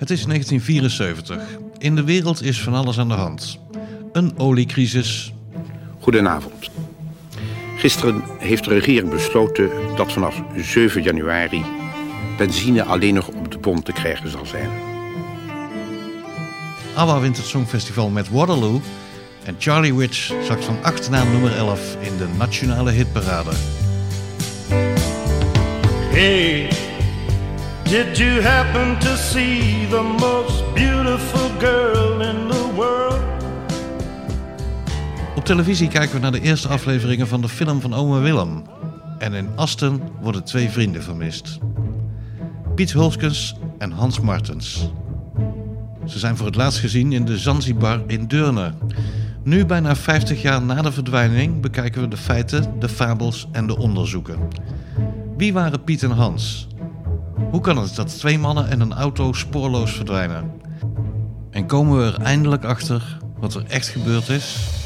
Het is 1974. In de wereld is van alles aan de hand. Een oliecrisis. Goedenavond. Gisteren heeft de regering besloten dat vanaf 7 januari benzine alleen nog op de pomp te krijgen zal zijn. ABBA wint het Songfestival met Waterloo. En Charlie Witch zakt van 8 naar nummer 11 in de nationale hitparade. Hey, did you happen to see the most beautiful girl in the world? Op televisie kijken we naar de eerste afleveringen van de film van Ome Willem. En in Asten worden twee vrienden vermist. Piet Hulskens en Hans Martens. Ze zijn voor het laatst gezien in de Zanzibar in Deurne. Nu, bijna 50 jaar na de verdwijning, bekijken we de feiten, de fabels en de onderzoeken. Wie waren Piet en Hans? Hoe kan het dat twee mannen en een auto spoorloos verdwijnen? En komen we er eindelijk achter wat er echt gebeurd is?